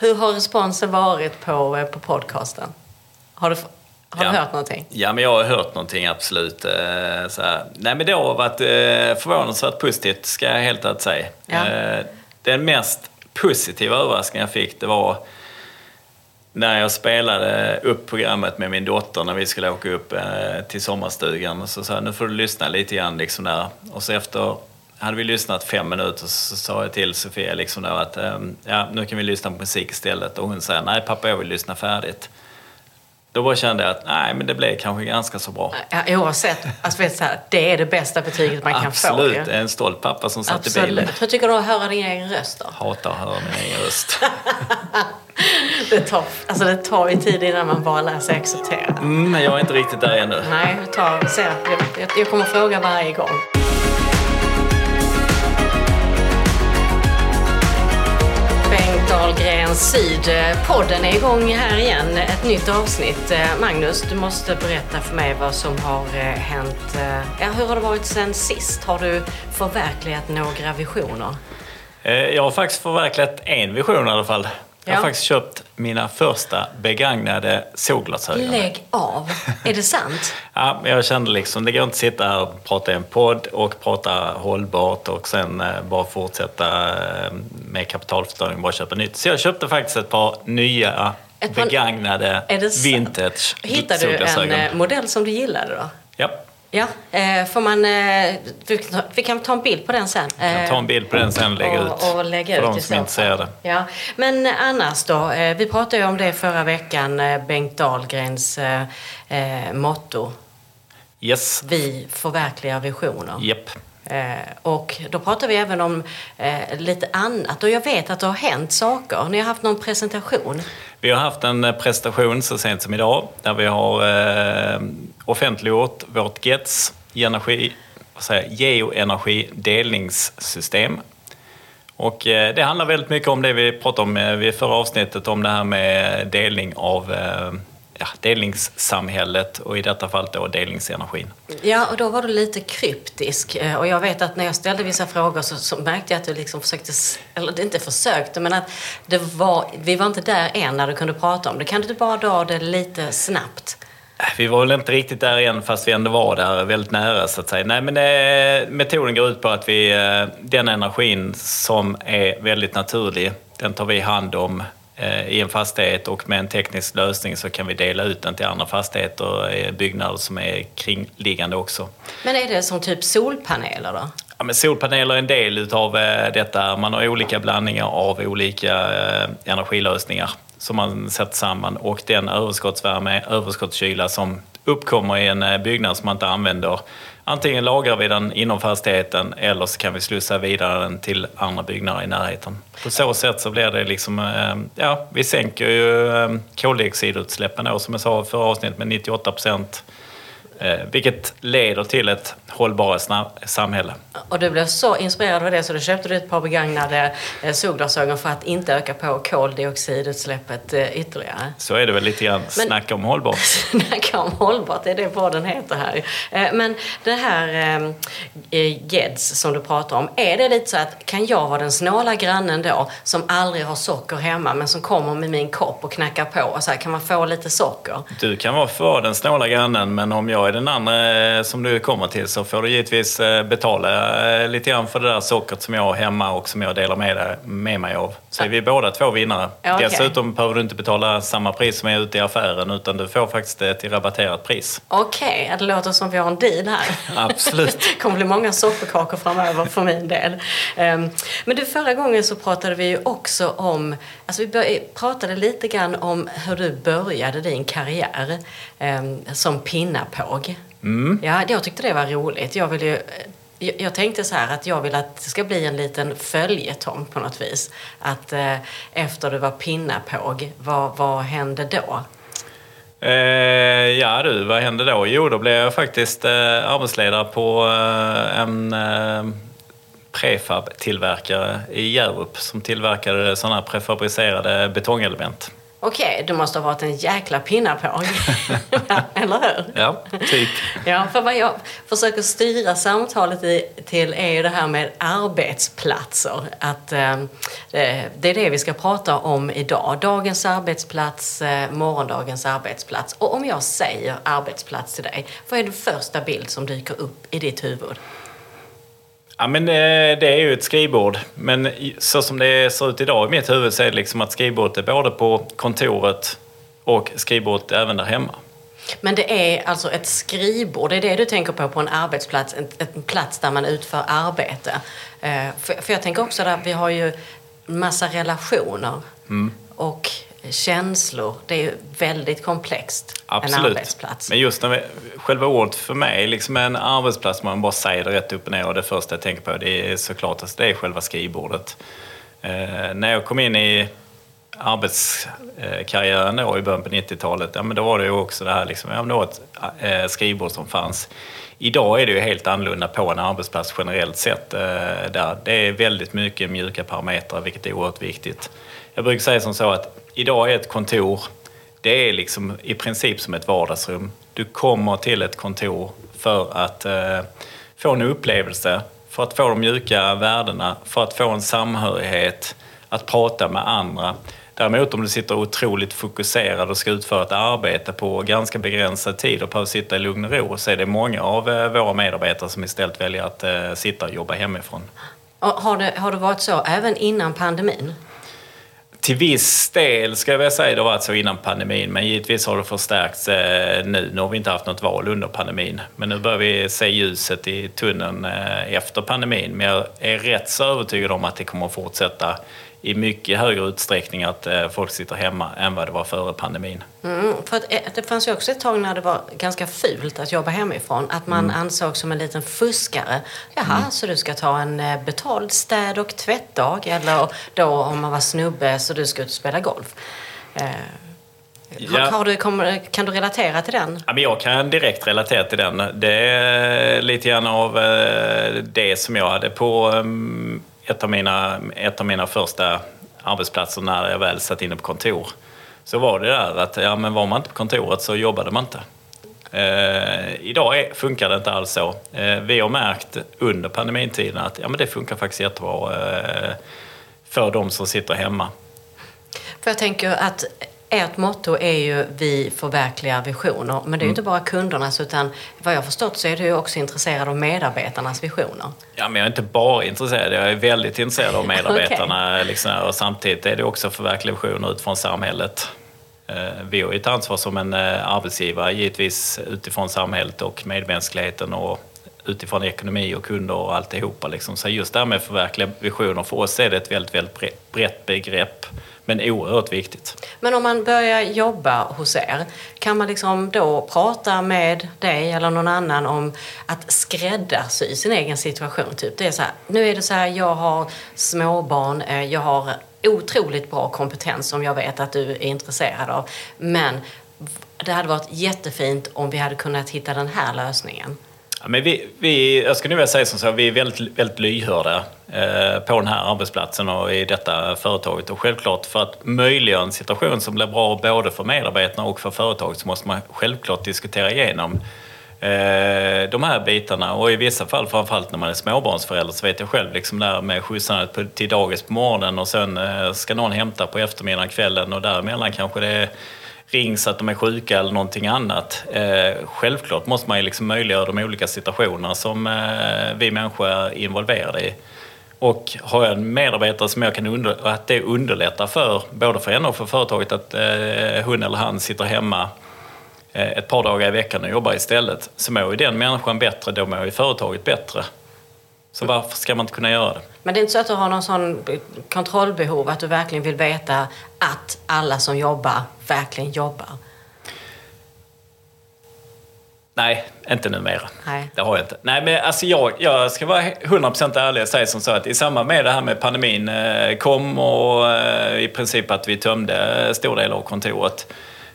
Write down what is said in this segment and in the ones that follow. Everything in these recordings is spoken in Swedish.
Hur har responsen varit på, eh, på podcasten? Har du, har Ja. du hört någonting? Ja, men jag har hört någonting absolut. eh, Så här. Nej, men det har varit eh, förvånansvärt positivt, ska jag helt ärligt säga. Ja. Den mest positiva överraskningen jag fick, det var när jag spelade upp programmet med min dotter när vi skulle åka upp till sommarstugan. Så sa jag, nu får du lyssna lite grann liksom där. Och så efter hade vi lyssnat fem minuter så sa jag till Sofia liksom där att ehm, ja, nu kan vi lyssna på musik istället. Och hon säger, nej pappa jag vill lyssna färdigt. Då bara kände jag att nej, men det blev kanske ganska så bra. Ja, oavsett, alltså, vet, så här, det är det bästa betyget man kan Absolut, få. ju. en stolt pappa som satt i bilen. Absolut. Hur tycker du att höra din egen röst då? Hatar att höra min egen röst. Det tar, alltså, det tar ju tid innan man bara lär sig acceptera. Mm, men jag är inte riktigt där ännu. Nej, tar, se, jag, jag, jag kommer fråga varje gång. Bengt Dahlgren Syd. Podden är igång här igen. Ett nytt avsnitt. Eh, Magnus, du måste berätta för mig vad som har eh, hänt. Eh, ja, hur har det varit sen sist? Har du förverkligat några visioner? Jag har faktiskt förverkligat en vision i alla fall. Jag har faktiskt köpt mina första begagnade solglasögon. Lägg av! Är det sant? Ja, jag kände liksom, det går inte att sitta här och prata i en podd och prata hållbart och sen eh, bara fortsätta eh, med kapitalförstöring bara köpa nytt. Så jag köpte faktiskt ett par nya Ett begagnade Är det sant? vintage Hittade du en eh, modell som du gillade då? Ja, Ja, eh, får man... Eh, vi, kan ta- vi en bild på den sen. jag kan ta en bild på den sen och lägga ut. och, lägga för ut de som så intresserade. fall. Ja. Men annars då? Eh, vi pratade ju om det förra veckan, eh, Bengt Dahlgrens eh, eh, motto. Yes, Vi förverkligar visioner. Eh, och då pratar vi även om eh, lite annat. Och jag vet att det har hänt saker. Ni har haft någon presentation. Vi har haft en eh, prestation så sent som idag där vi har eh, offentliggjort vårt GETS energi, vad säger, geoenergi delningssystem. Och eh, det handlar väldigt mycket om det vi pratade om i vid förra avsnittet om det här med delning av eh, ja, delningssamhället och i detta fall då delningsenergin. Ja, och då var du lite kryptisk. Och jag vet att när jag ställde vissa frågor så, så märkte jag att du liksom försökte, eller inte försökte, men att det var, vi var inte där än när du kunde prata om det. Kan du bara dra det lite snabbt? Vi var väl inte riktigt där än fast vi ändå var där väldigt nära så att säga. Nej men eh, metoden går ut på att vi, eh, den energin som är väldigt naturlig, den tar vi hand om eh, i en fastighet och med en teknisk lösning så kan vi dela ut den till andra fastigheter och eh, byggnader som är kringliggande också. Men är det som typ solpaneler då? Ja, men solpaneler är en del utav detta. Man har olika blandningar av olika energilösningar som man sätter samman och den överskottsvärme, överskottskyla som uppkommer i en eh, byggnad som man inte använder. Antingen lagrar vi den inom fastigheten eller så kan vi slussa vidare den till andra byggnader i närheten. På så sätt så blir det liksom, eh, ja, vi sänker ju eh, koldioxidutsläppen då som jag sa förra avsnittet med 98 procent. Eh, vilket leder till ett hållbarare samhälle. Och du blev så inspirerad av det så du köpte du ett par begagnade eh, solglasögon för att inte öka på koldioxidutsläppet eh, ytterligare. Så är det väl lite grann. Men- Snacka om hållbart. Snacka om hållbart, det är det podden heter här. Men det här GEDS som du pratar om, är det lite så att kan jag vara den snåla grannen då som aldrig har socker hemma men som kommer med min kopp och knackar på och så här, kan man få lite socker? Du kan vara för den snåla grannen, men om jag är den andra eh, som du kommer till så får du givetvis eh, betala eh, lite grann för det där sockret som jag har hemma och som jag delar med, dig- med mig av. Så är vi båda två vinnare. Okej. Dessutom behöver du inte betala samma pris som är ute i affären, utan du får faktiskt till rabatterat pris. Okej, det låter som vi har en deal här. Absolut. Det kommer bli många sockerkakor framöver för min del. Ehm, Men du, förra gången så pratade vi ju också om, alltså vi pratade lite grann om hur du började din karriär ehm, som pinnapåg. Ja, jag tyckte det var roligt. Jag vill ju, jag, jag tänkte så här att jag vill att det ska bli en liten följetong på något vis. Att eh, efter du var pinnapåg, vad, vad hände då? Eh, ja du, vad hände då? Jo, då blev jag faktiskt eh, arbetsledare på eh, en eh, prefab-tillverkare i Hjärup som tillverkade sådana prefabricerade betongelement. Okej, du måste ha varit en jäkla pinnapåg. Eller hur? Ja, typ. Ja, för vad jag försöker styra samtalet i, till är ju det här med arbetsplatser. Att, eh, det är det vi ska prata om idag. Dagens arbetsplats, eh, morgondagens arbetsplats. Och om jag säger arbetsplats till dig, vad är den första bild som dyker upp i ditt huvud? Ja, men eh, det är ju ett skrivbord. Men så som det ser ut idag i mitt huvud så är det liksom att skrivbordet är både på kontoret och skrivbordet även där hemma. Men det är alltså ett skrivbord, det är det du tänker på på en arbetsplats, en, en plats där man utför arbete. Eh, för, för, jag tänker också att vi har ju massa relationer mm. och känslor. Det är ju väldigt komplext, Absolut. en arbetsplats. Men just när vi, själva ordet för mig, liksom en arbetsplats, man bara säger det rätt upp och ner och det första jag tänker på det är såklart att det är själva skrivbordet. Eh, när jag kom in i arbetskarriären då i början på 90-talet, ja, men då var det ju också det här liksom, ja, det var ett eh, skrivbord som fanns. Idag är det ju helt annorlunda på en arbetsplats generellt sett. Eh, där det är väldigt mycket mjuka parametrar, vilket är oerhört viktigt. Jag brukar säga som så att idag är ett kontor, det är liksom i princip som ett vardagsrum. Du kommer till ett kontor för att eh, få en upplevelse, för att få de mjuka värdena, för att få en samhörighet, att prata med andra. Däremot om du sitter otroligt fokuserad och ska utföra ett arbete på ganska begränsad tid och behöver sitta i lugn och ro så är det många av eh, våra medarbetare som istället väljer att eh, sitta och jobba hemifrån. har, det, har det varit så även innan pandemin? Till viss del ska jag väl säga det har varit så innan pandemin, men givetvis har det förstärkts eh, nu. Nu har vi inte haft något val under pandemin, men nu börjar vi se ljuset i tunneln eh, efter pandemin. Men jag är rätt så övertygad om att det kommer att fortsätta i mycket högre utsträckning att eh, folk sitter hemma än vad det var före pandemin. Mm, för att, eh, det fanns ju också ett tag när det var ganska fult att jobba hemifrån. Att man mm. ansågs som en liten fuskare. Jaha, mm. så du ska ta en eh, betald städ och tvättdag? Eller då om man var snubbe så du ska ut och spela golf. Eh, Ja. Du, kan du relatera till den? Ja, men jag kan direkt relatera till den. Det är lite grann av det som jag hade på mm, ett av mina, ett av mina första arbetsplatser när jag väl satt inne på kontor så var det där att ja, men var man inte på kontoret så jobbade man inte. Eh, idag är, funkar det inte alls så. Eh, vi har märkt under pandemitiden att ja, men det funkar faktiskt jättebra eh, för de som sitter hemma. För jag tänker att ert motto är ju vi förverkligar visioner. Men det är ju mm. inte bara kundernas utan vad jag förstått så är du också intresserad av medarbetarnas visioner. Ja, men jag är inte bara intresserad, jag är väldigt intresserad av medarbetarna. okay. liksom, och samtidigt är det också förverkliga visioner utifrån samhället. Eh, vi har ju ett ansvar som en eh, arbetsgivare givetvis utifrån samhället och medmänskligheten och utifrån ekonomi och kunder och alltihopa. Liksom. Så just det här med förverkliga visioner, för oss är det ett väldigt, väldigt brett begrepp men oerhört viktigt. Men om man börjar jobba hos er, kan man liksom då prata med dig eller någon annan om att skräddarsy sin egen situation? Typ det är så här, nu är det så här, jag har småbarn, eh, jag har otroligt bra kompetens som jag vet att du är intresserad av, men det hade varit jättefint om vi hade kunnat hitta den här lösningen. Ja, men vi, vi, jag skulle vilja säga som så, vi är väldigt, väldigt lyhörda eh, på den här arbetsplatsen och i detta företaget. Och självklart för att möjliggöra en situation som blir bra både för medarbetarna och för företaget så måste man självklart diskutera igenom eh, de här bitarna. Och i vissa fall, framförallt när man är småbarnsförälder, så vet jag själv liksom där med skjutsandet till dagis på morgonen och sen eh, ska någon hämta på eftermiddagen, kvällen och däremellan kanske det är rings att de är sjuka eller någonting annat. Eh, självklart måste man ju liksom möjliggöra de olika situationer som eh, vi människor är involverade i. Och har jag en medarbetare som jag kan under, att det underlättar för både för henne och för företaget att eh, hon eller han sitter hemma eh, ett par dagar i veckan och jobbar istället, så mår ju den människan bättre, då mår ju företaget bättre. Så varför ska man inte kunna göra det? Men det är inte så att du har någon sån kontrollbehov, att du verkligen vill veta att alla som jobbar verkligen jobbar? Nej, inte numera. Nej. Det har jag inte. Nej, men alltså jag, jag ska vara 100% ärlig och säga som så att i samband med det här med pandemin eh, kom och eh, i princip att vi tömde stor del av kontoret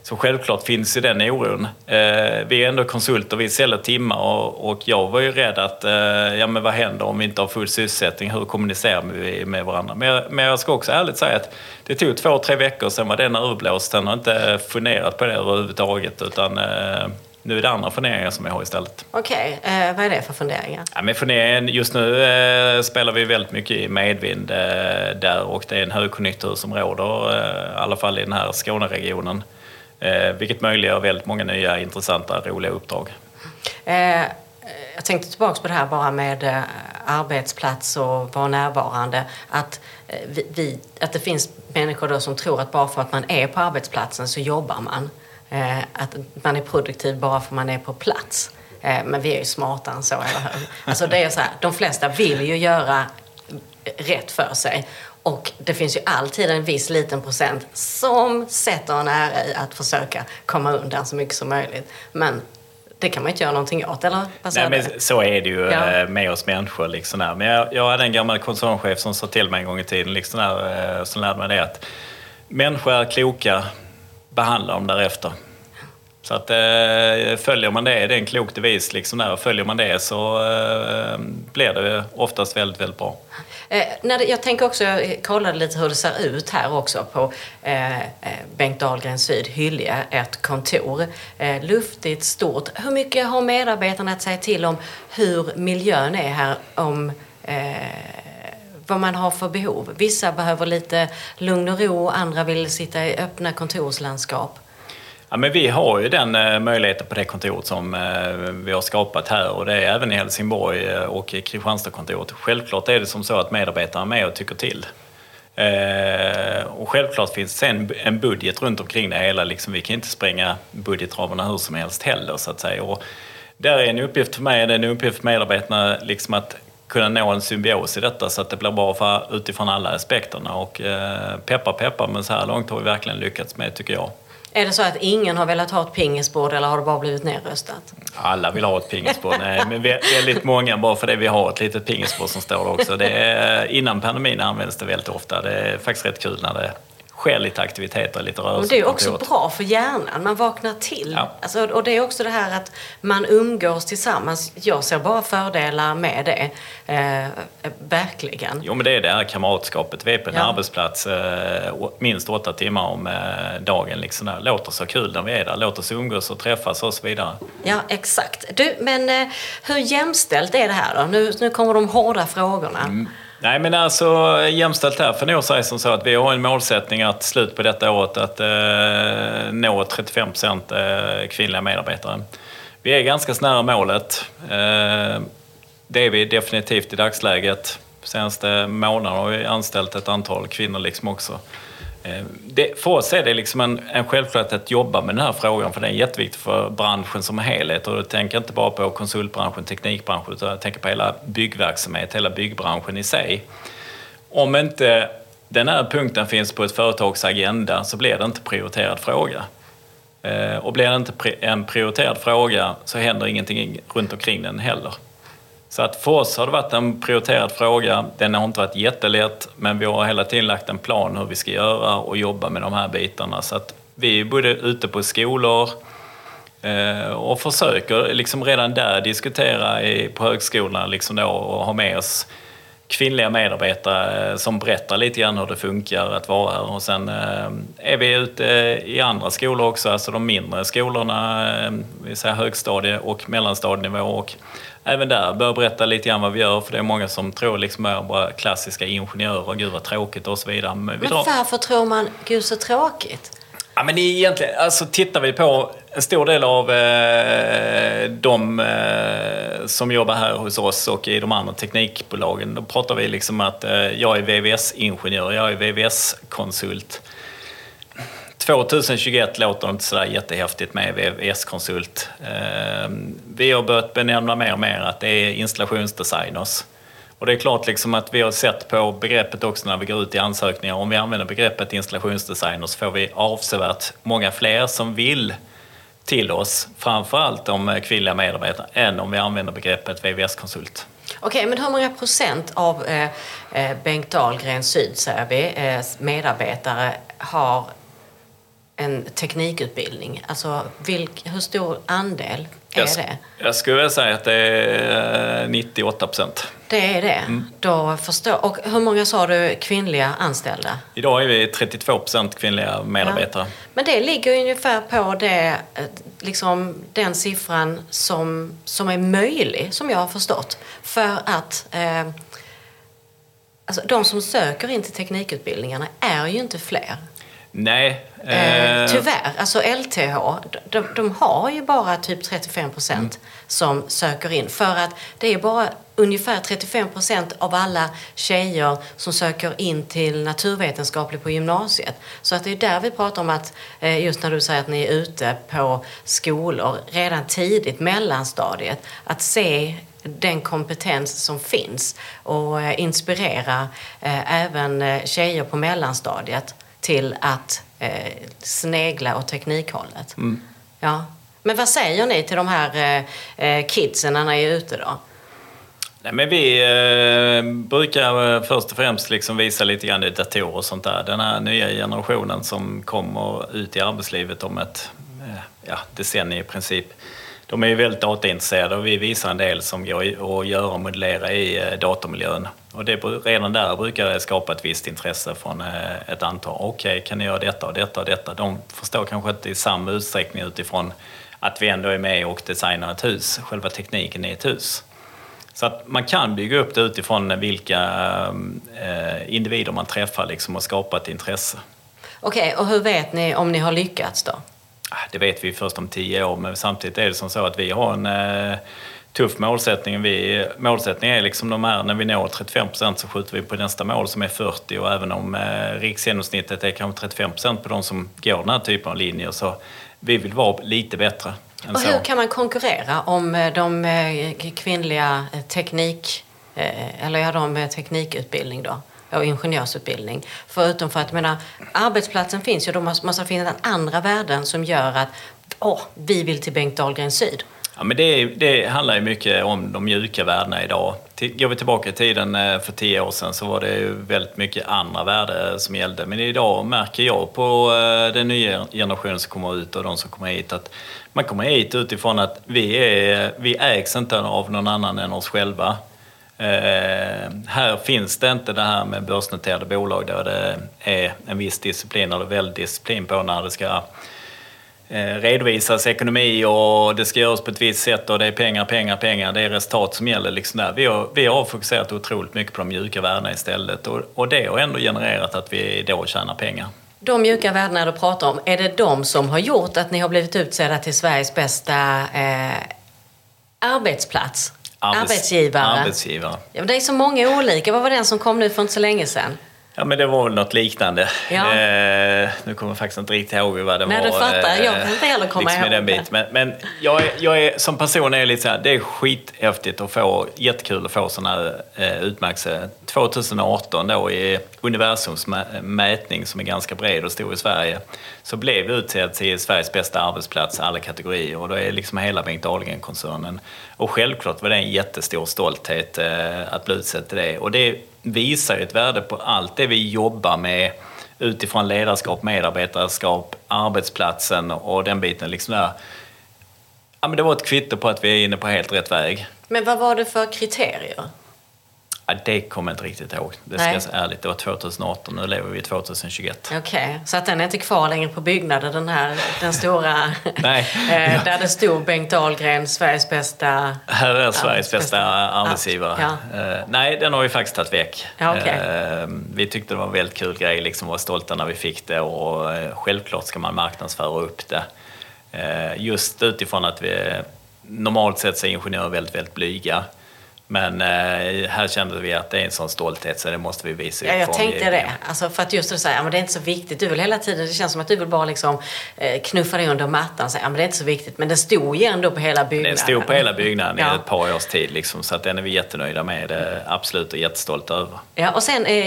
Så självklart finns ju den oron. Eh, vi är ändå konsulter, vi säljer timmar och, och jag var ju rädd att, eh, ja men vad händer om vi inte har full sysselsättning? Hur kommunicerar vi med varandra? Men jag, jag ska också ärligt säga att det tog två, tre veckor, sen var den överblåst. Sen har inte funderat på det överhuvudtaget utan eh, nu är det andra funderingar som jag har istället. Okej, okay. eh, vad är det för funderingar? Ja, men funderingen, just nu eh, spelar vi väldigt mycket i medvind eh, där och det är en högkonjunktur som råder, eh, i alla fall i den här Skåneregionen. Eh, vilket möjliggör väldigt många nya intressanta, roliga uppdrag. Eh, jag tänkte tillbaka på det här bara med eh, arbetsplats och vara närvarande. Att, eh, vi, att det finns människor då som tror att bara för att man är på arbetsplatsen så jobbar man. Eh, att man är produktiv bara för att man är på plats. Eh, men vi är ju smartare än så, eller hur? Alltså det är så här, de flesta vill ju göra rätt för sig. Och det finns ju alltid en viss liten procent som sätter en ära i att försöka komma undan så mycket som möjligt. Men det kan man inte göra någonting åt, eller? Nej, men så är det ju ja. Eh, med oss människor. Liksom där. Men jag, jag hade en gammal koncernchef som sa till mig en gång i tiden, liksom där, som lärde mig det att människor är kloka, behandla dem därefter. Så att eh, följer man det, det är en klok devis liksom där, följer man det så eh, blir det oftast väldigt, väldigt bra. Eh, när det, jag tänker också, jag kollade lite hur det ser ut här också på eh, eh Bengt Dahlgren Syd, Hyllie, ett kontor. Eh, luftigt, stort. Hur mycket har medarbetarna att säga till om hur miljön är här? Om eh, vad man har för behov. Vissa behöver lite lugn och ro, andra vill sitta i öppna kontorslandskap. Ja, men vi har ju den eh, möjligheten på det kontoret som eh, vi har skapat här och det är även i Helsingborg eh, och i Kristianstadkontoret. Självklart är det som så att medarbetarna är med och tycker till. och självklart finns det sen en budget runt omkring det hela. Liksom, vi kan inte spränga budgetramarna hur som helst heller så att säga. Och där är en uppgift för mig, det är en uppgift för medarbetarna liksom att kunna nå en symbios i detta så att det blir bra för, utifrån alla aspekterna. Och eh, peppa peppa, men så här långt har vi verkligen lyckats med tycker jag. Är det så att ingen har velat ha ett pingisbord eller har det bara blivit nedröstat? Alla vill ha ett pingisbord. Nej, men väldigt många bara för det vi har ett litet pingisbord som står också. Det är, innan pandemin används det väldigt ofta. Det är faktiskt rätt kul när det sker lite aktiviteter, lite rörelse. det är också bra för hjärnan, man vaknar till. Ja. Alltså, och det är också det här att man umgås tillsammans. Jag ser bara fördelar med det. Eh, verkligen. Jo men det är det här kamratskapet. Vi är på en ja. arbetsplats eh, minst åtta timmar om eh, dagen. Liksom där. Låt oss ha kul när vi är där. Låt oss umgås och träffas och så vidare. Ja exakt. Du, men eh, hur jämställt är det här då? Nu, nu kommer de hårda frågorna. Mm. Nej men alltså jämställt här får nog säga som så att vi har en målsättning att slut på detta året att eh, nå 35 procent eh, kvinnliga medarbetare. Vi är ganska nära målet. Eh, det är vi definitivt i dagsläget. Senaste månaden har vi anställt ett antal kvinnor liksom också. Eh, det, för oss är det liksom en, en självklarhet att jobba med den här frågan för den är jätteviktig för branschen som helhet. Och då tänker jag inte bara på konsultbranschen, teknikbranschen utan jag tänker på hela byggverksamhet, hela byggbranschen i sig. Om inte den här punkten finns på ett företags agenda så blir det inte prioriterad fråga. Eh, och blir det inte en prioriterad fråga så händer ingenting runt omkring den heller. Så att för oss har det varit en prioriterad fråga. Den har inte varit jättelätt, men vi har hela tiden lagt en plan hur vi ska göra och jobba med de här bitarna. Så att vi är både ute på skolor eh, och försöker liksom redan där diskutera på högskolorna liksom då, och ha med oss kvinnliga medarbetare eh, som berättar lite grann hur det funkar att vara här. Och sen eh, är vi ute i andra skolor också, alltså de mindre skolorna, vi säger högstadie och mellanstadienivå. Och även där bör berätta lite grann vad vi gör för det är många som tror liksom är bara klassiska ingenjörer, gud vad tråkigt och så vidare. Men, men varför tror man, gud så tråkigt? Ja, men egentligen, alltså tittar vi på en stor del av eh, de eh, som jobbar här hos oss och i de andra teknikbolagen, då pratar vi liksom att eh, jag är VVS-ingenjör, jag är VVS-konsult. 2021 låter det inte sådär jättehäftigt med VVS-konsult. Eh, vi har börjat benämna mer och mer att det är installationsdesigners. Och det är klart liksom att vi har sett på begreppet också när vi går ut i ansökningar. Om vi använder begreppet installationsdesigner så får vi avsevärt många fler som vill till oss, framförallt de eh, kvinnliga medarbetarna, än om vi använder begreppet VVS-konsult. Okej, men hur många procent av eh, eh, Bengt Dahlgren Syd, säger vi, eh, medarbetare har en teknikutbildning? Alltså vilk, hur stor andel jag, det? jag skulle säga att det är 98 procent. Det är det. Mm. Då förstår. Och hur många sa du kvinnliga anställda? Idag är vi 32 procent kvinnliga medarbetare. Men det ligger ungefär på det, eh, liksom, den siffran som, som är möjlig, som jag har förstått. För att eh, alltså, de som söker in till teknikutbildningarna är ju inte fler. Nej. Eh, eh, tyvärr. Alltså LTH, de, de har ju bara typ 35 procent som söker in. För att det är bara ungefär 35 procent av alla tjejer som söker in till naturvetenskaplig på gymnasiet. Så att det är där vi pratar om att, eh, just när du säger att ni är ute på skolor redan tidigt, mellanstadiet, att se den kompetens som finns och eh, inspirera även tjejer på mellanstadiet till att eh, snegla åt teknikhållet. Ja. Men vad säger ni till de här eh, eh, kidsen när ni är ute då? Nej, men vi eh, brukar eh, först och främst liksom visa lite grann i datorer och sånt där. Den här nya generationen som kommer ut i arbetslivet om ett eh, ja, decennium i princip. De är ju väldigt dataintresserade och vi visar en del som går att göra och modellera i eh, datormiljön. Och det, redan där brukar det skapa ett visst intresse från eh, ett antal. Okej, kan ni göra detta och detta och detta? De förstår kanske inte i samma utsträckning utifrån att vi ändå är med och designar ett hus, själva tekniken i ett hus. Så att man kan bygga upp det utifrån vilka eh, individer man träffar liksom, och skapa ett intresse. Okej, och hur vet ni om ni har lyckats då? Det vet vi först om tio år, men samtidigt är det som så att vi har en eh, tuff målsättning. Vi, målsättningen är liksom de här, när vi når 35 procent så skjuter vi på nästa mål som är 40 och även om eh, riksgenomsnittet är kanske 35 procent på de som går den här typen av linjer så vi vill vara lite bättre Och så. hur kan man konkurrera om eh, de eh, kvinnliga eh, teknik, eller ja, de teknikutbildning då? Och ingenjörsutbildning. Förutom för att, jag menar, arbetsplatsen finns ju, då måste man finna andra värden som gör att, åh, vi vill till Bengt Dahlgren Syd. Ja, men det, det handlar ju mycket om de mjuka värdena idag. Går vi tillbaka i tiden eh, för tio år sedan så var det ju väldigt mycket andra värden som gällde. Men idag märker jag på eh, den nya generationen som kommer ut och de som kommer hit att man kommer hit utifrån att vi, är, vi ägs inte av någon annan än oss själva. Eh, här finns det inte det här med börsnoterade bolag där det är en viss disciplin eller väldigt disciplin på när det ska eh, redovisas ekonomi och det ska göras på ett visst sätt och det är pengar, pengar, pengar. Det är resultat som gäller. Liksom där. Vi, har, vi har fokuserat otroligt mycket på de mjuka värdena istället och, och det har ändå genererat att vi då tjänar pengar. De mjuka värdena du pratar om, är det de som har gjort att ni har blivit utsedda till Sveriges bästa eh, arbetsplats? Arbets- Arbetsgivare? Arbetsgivare. Ja, det är så många olika. Vad var den som kom nu för inte så länge sedan? Ja men det var väl något liknande. Ja. Eh, nu kommer jag faktiskt inte riktigt ihåg vad det Nej, var. du fattar. Jag kan eh, inte heller komma liksom ihåg den biten. Men, men jag, är, jag är, som person är jag lite så här, det är skithäftigt att få, jättekul att få sådana här eh, utmärkelser. 2018 då i universums mä- mätning som är ganska bred och stor i Sverige så blev vi utsedd till Sveriges bästa arbetsplats alla kategorier och då är liksom hela Bengt Dahlgren-koncernen. Och självklart var det en jättestor stolthet eh, att bli utsedd till det och det visar ju ett värde på allt det vi jobbar med utifrån ledarskap, medarbetarskap, arbetsplatsen och den biten. Liksom där. Ja, men det var ett kvitto på att vi är inne på helt rätt väg. Men vad var det för kriterier? Ja, det kommer jag inte riktigt ihåg. Det ska Nej. jag säga ärligt. Det var 2018, nu lever vi i 2021. Okej, så att den är inte kvar längre på byggnaden, den här, den stora, Nej. eh, där det stod Bengt Dahlgren, Sveriges bästa... Här är Sveriges bästa arbetsgivare. Ja. Eh, nej, den har vi faktiskt tagit väck. Ja, okej. Eh, vi tyckte det var en väldigt kul grej, liksom var stolta när vi fick det och självklart ska man marknadsföra upp det. Just utifrån att vi normalt sett så är ingenjörer väldigt, väldigt blyga. Men eh, här kände vi att det är en sån stolthet så det måste vi visa upp Ja, jag tänkte det. Alltså för att just det säga, ja, men det är inte så viktigt. Du vill hela tiden, det känns som att du vill bara liksom eh, knuffa dig under mattan och säga, ja, men det är inte så viktigt. Men det stod ju ändå på hela byggnaden. Den stod på hela byggnaden Ja. i ett par års tid liksom, så att den är vi jättenöjda med. Det, absolut och jättestolta över. Ja, och sen eh,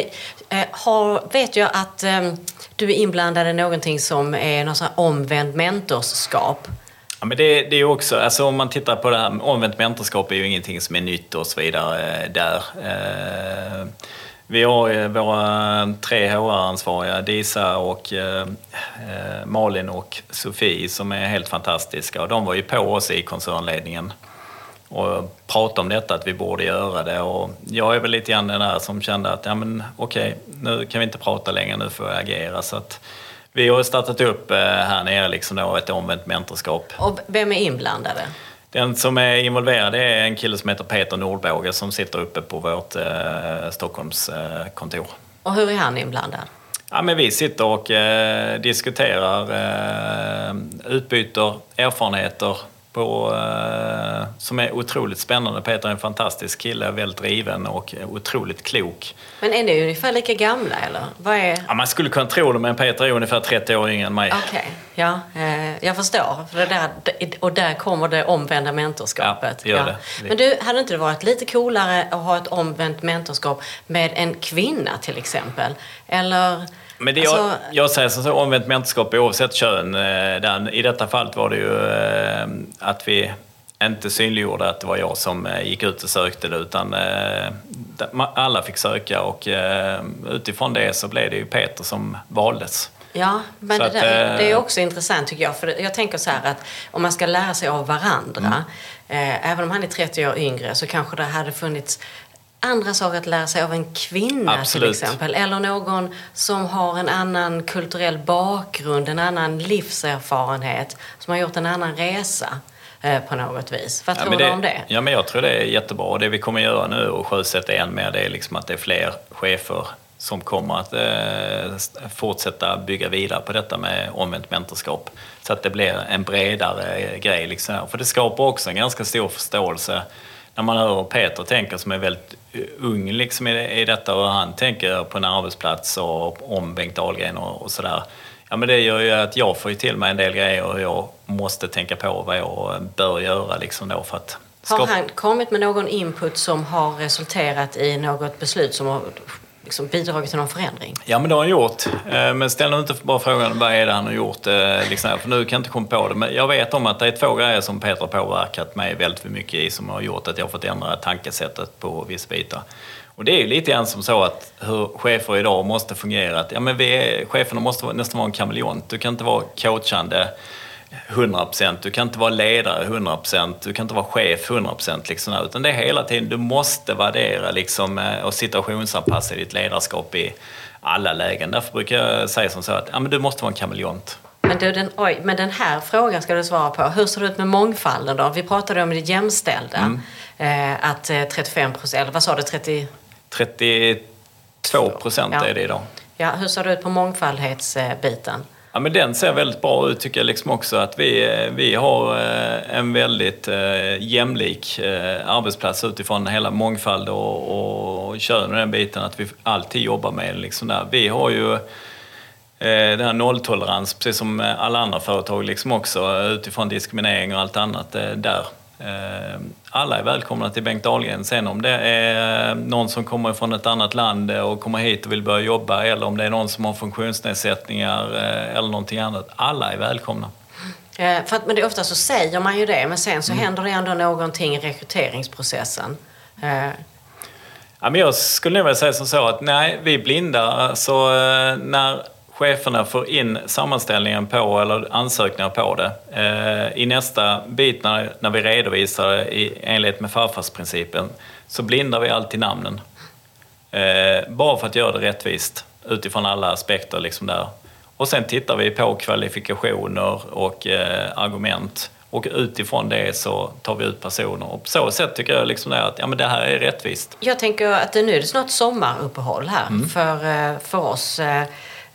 eh, har, vet jag att eh, du är inblandad i någonting som är någon sån här omvänd mentorskap. Ja, men det, det är också, alltså om man tittar på det här, omvänt mentorskap är ju ingenting som är nytt och så vidare eh, där. Eh, vi har ju våra tre HR-ansvariga, Disa och eh, Malin och Sofie, som är helt fantastiska. Och de var ju på oss i koncernledningen och pratade om detta, att vi borde göra det. Och jag är väl lite grann den där som kände att ja, men, okej, nu kan vi inte prata längre, nu får jag agera. Så att vi har startat upp eh, här nere liksom då ett omvänt mentorskap. Och vem är inblandade? Den som är involverad är en kille som heter Peter Nordbåge som sitter uppe på vårt eh, Stockholmskontor. Och hur är han inblandad? Ja, men vi sitter och eh, diskuterar, eh, utbyter erfarenheter på, eh, som är otroligt spännande. Peter är en fantastisk kille, väldigt driven och otroligt klok. Men är ni ungefär lika gamla eller? Vad är... Ja, man skulle kunna tro det, men Peter är ungefär 30 år yngre än mig. Okej, okay. ja, eh, jag förstår. För det där, och där kommer det omvända mentorskapet. Ja, gör det. Men du, hade inte det varit lite coolare att ha ett omvänt mentorskap med en kvinna till exempel? Eller... Men det alltså... jag, jag säger som så, omvänt mentorskap oavsett kön. Eh, I detta fallet var det ju eh, att vi inte synliggjorde att det var jag som eh, gick ut och sökte det utan alla fick söka och utifrån det så blev det ju Peter som valdes. Ja, men det, där, det är också intressant tycker jag. För jag tänker så här att om man ska lära sig av varandra, mm. även om han är 30 år yngre, så kanske det hade funnits andra saker att lära sig av en kvinna Absolut. till exempel. Eller någon som har en annan kulturell bakgrund, en annan livserfarenhet, som har gjort en annan resa eh, på något vis. Vad ja, tror det, du om det? Ja, men jag tror det är jättebra. Och det vi kommer göra nu och sjösätta än mer, det är liksom att det är fler chefer som kommer att eh, fortsätta bygga vidare på detta med omvänt mentorskap. Så att det blir en bredare grej. Liksom. För det skapar också en ganska stor förståelse när man hör Peter tänka som är väldigt ung liksom i, i detta och han tänker på en arbetsplats och om Bengt Ahlgren och, och sådär. Ja men det gör ju att jag får ju till mig en del grejer och jag måste tänka på vad jag bör göra liksom då för att skapa... Har han kommit med någon input som har resulterat i något beslut som har liksom bidragit till någon förändring? Ja, men det har han gjort. Eh, men ställ nu inte bara frågan vad är det han har gjort. Eh, liksom, för nu kan jag inte komma på det. Men jag vet om att det är två grejer som Peter har påverkat mig väldigt mycket i som har gjort att jag har fått ändra tankesättet på vissa bitar. Och det är ju lite grann som så att hur chefer idag måste fungera. Att, ja, men vi är, cheferna måste nästan vara en kameleont. Du kan inte vara coachande 100%. Du kan inte vara ledare 100%. Du kan inte vara chef 100% liksom, utan det är hela tiden, du måste värdera liksom, eh, och situationsanpassa ditt ledarskap i alla lägen. Därför brukar jag säga som så att ja, men du måste vara en kameleont. Men, du, den, oj, men den här frågan ska du svara på. Hur ser det ut med mångfalden då? Vi pratade om det jämställda. Mm. Eh, att 35 eh, procent, vad sa du? 30... 32 procent ja. är det idag. Ja, hur ser det ut på mångfaldhetsbiten? Ja, men den ser väldigt bra ut tycker jag liksom också. Att vi, eh, vi har eh, en väldigt eh, jämlik arbetsplats utifrån hela mångfald och, och kön och den biten. Att vi alltid jobbar med liksom där. Vi har ju den här nolltolerans, precis som alla andra företag liksom också, utifrån diskriminering och allt annat där. Eh, alla är välkomna till Bengt Dahlgren. Sen om det är någon som kommer från ett annat land och kommer hit och vill börja jobba eller om det är någon som har funktionsnedsättningar eh, eller någonting annat. Alla är välkomna. Eh, för att, men det, ofta så säger man ju det, men sen så mm. händer det ändå någonting i rekryteringsprocessen. Ja, men jag skulle nog vilja säga som så att nej, vi är blinda. Alltså, när cheferna får in sammanställningen på eller ansökningar på det. Eh, I nästa bit när, när vi redovisar det i enlighet med farfarsprincipen så blindar vi alltid namnen. Eh, bara för att göra det rättvist utifrån alla aspekter. Liksom där. Och sen tittar vi på kvalifikationer och eh, argument. Och utifrån det så tar vi ut personer. Och på så sätt tycker jag liksom att ja, men det här är rättvist. Jag tänker att nu är det snart sommaruppehåll här mm. för, för oss.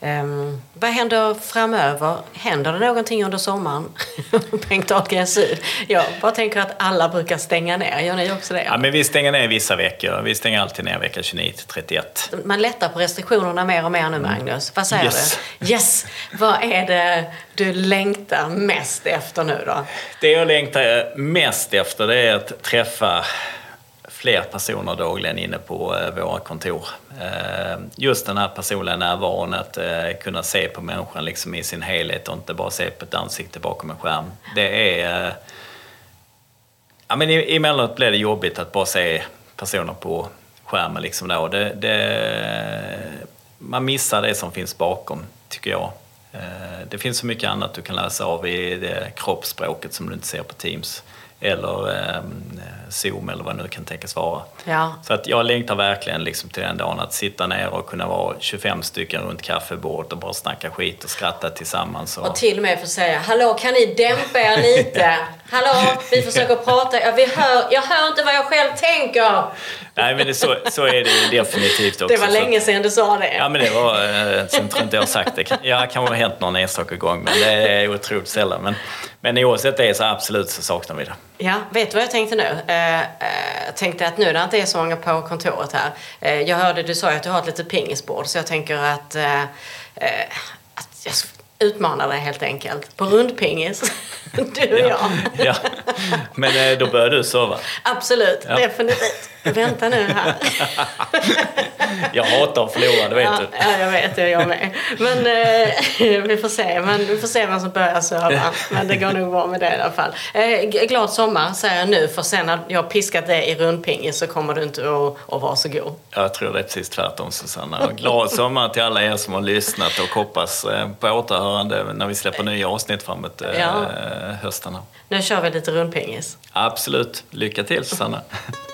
Um, vad händer framöver? Händer det någonting under sommaren? Bengt Ahlgren Syd. Jag bara tänker att alla brukar stänga ner. Gör ni också det? Ja, men vi stänger ner vissa veckor. Vi stänger alltid ner vecka 29 till 31. Man lättar på restriktionerna mer och mer nu, Magnus. Vad säger yes. du? Yes! Vad är det du längtar mest efter nu då? Det jag längtar mest efter det är att träffa fler personer dagligen inne på eh, våra kontor. Eh, just den här personliga närvaron, att eh, kunna se på människan liksom i sin helhet och inte bara se på ett ansikte bakom en skärm. Det är... Ja, men emellanåt blir det jobbigt att bara se personer på skärmen liksom då. Det, det, man missar det som finns bakom, tycker jag. Det finns så mycket annat du kan läsa av i det kroppsspråket som du inte ser på Teams eller eh, Zoom eller vad det nu kan tänkas vara. Ja. Så att jag längtar verkligen liksom till den dagen att sitta ner och kunna vara 25 stycken runt kaffebordet och bara snacka skit och skratta tillsammans. Och... Och till och med få säga, hallå kan ni dämpa er lite? Hallå, vi försöker prata, ja, vi hör, jag hör inte vad jag själv tänker. Nej men det, så, så är det ju definitivt också. Det var länge sedan du sa det. Ja men det var, eh, sen tror jag inte jag har sagt det. Ja, det kan ha hänt någon enstaka gång men det är otroligt sällan. Men, men oavsett det så absolut så saknar vi det. Ja, vet du vad jag tänkte nu? Eh, eh jag tänkte att nu när det inte är så många på kontoret här. Eh, jag hörde du sa ju att du har ett litet pingisbord så jag tänker att, eh, eh att jag utmanar dig helt enkelt på rundpingis. Du och jag. Ja. Men eh, då börjar du sova. Absolut, Ja. definitivt. Vänta nu här. Jag hatar att förlora, det vet Ja, du. ja, jag vet det, jag med. Men eh, vi får se. Men vi får se vem som börjar söva. Men det går nog bra med det i alla fall. Eh, glad sommar säger jag nu, för sen när jag har piskat dig i rundpingis så kommer du inte att, att vara så god. Jag tror det är precis tvärtom Susanna. Och Glad sommar till alla er som har lyssnat och hoppas eh, på återhörande när vi släpper nya avsnitt framåt eh, Ja. Hösten. här. Nu kör vi lite rundpingis. Absolut. Lycka till Susanna.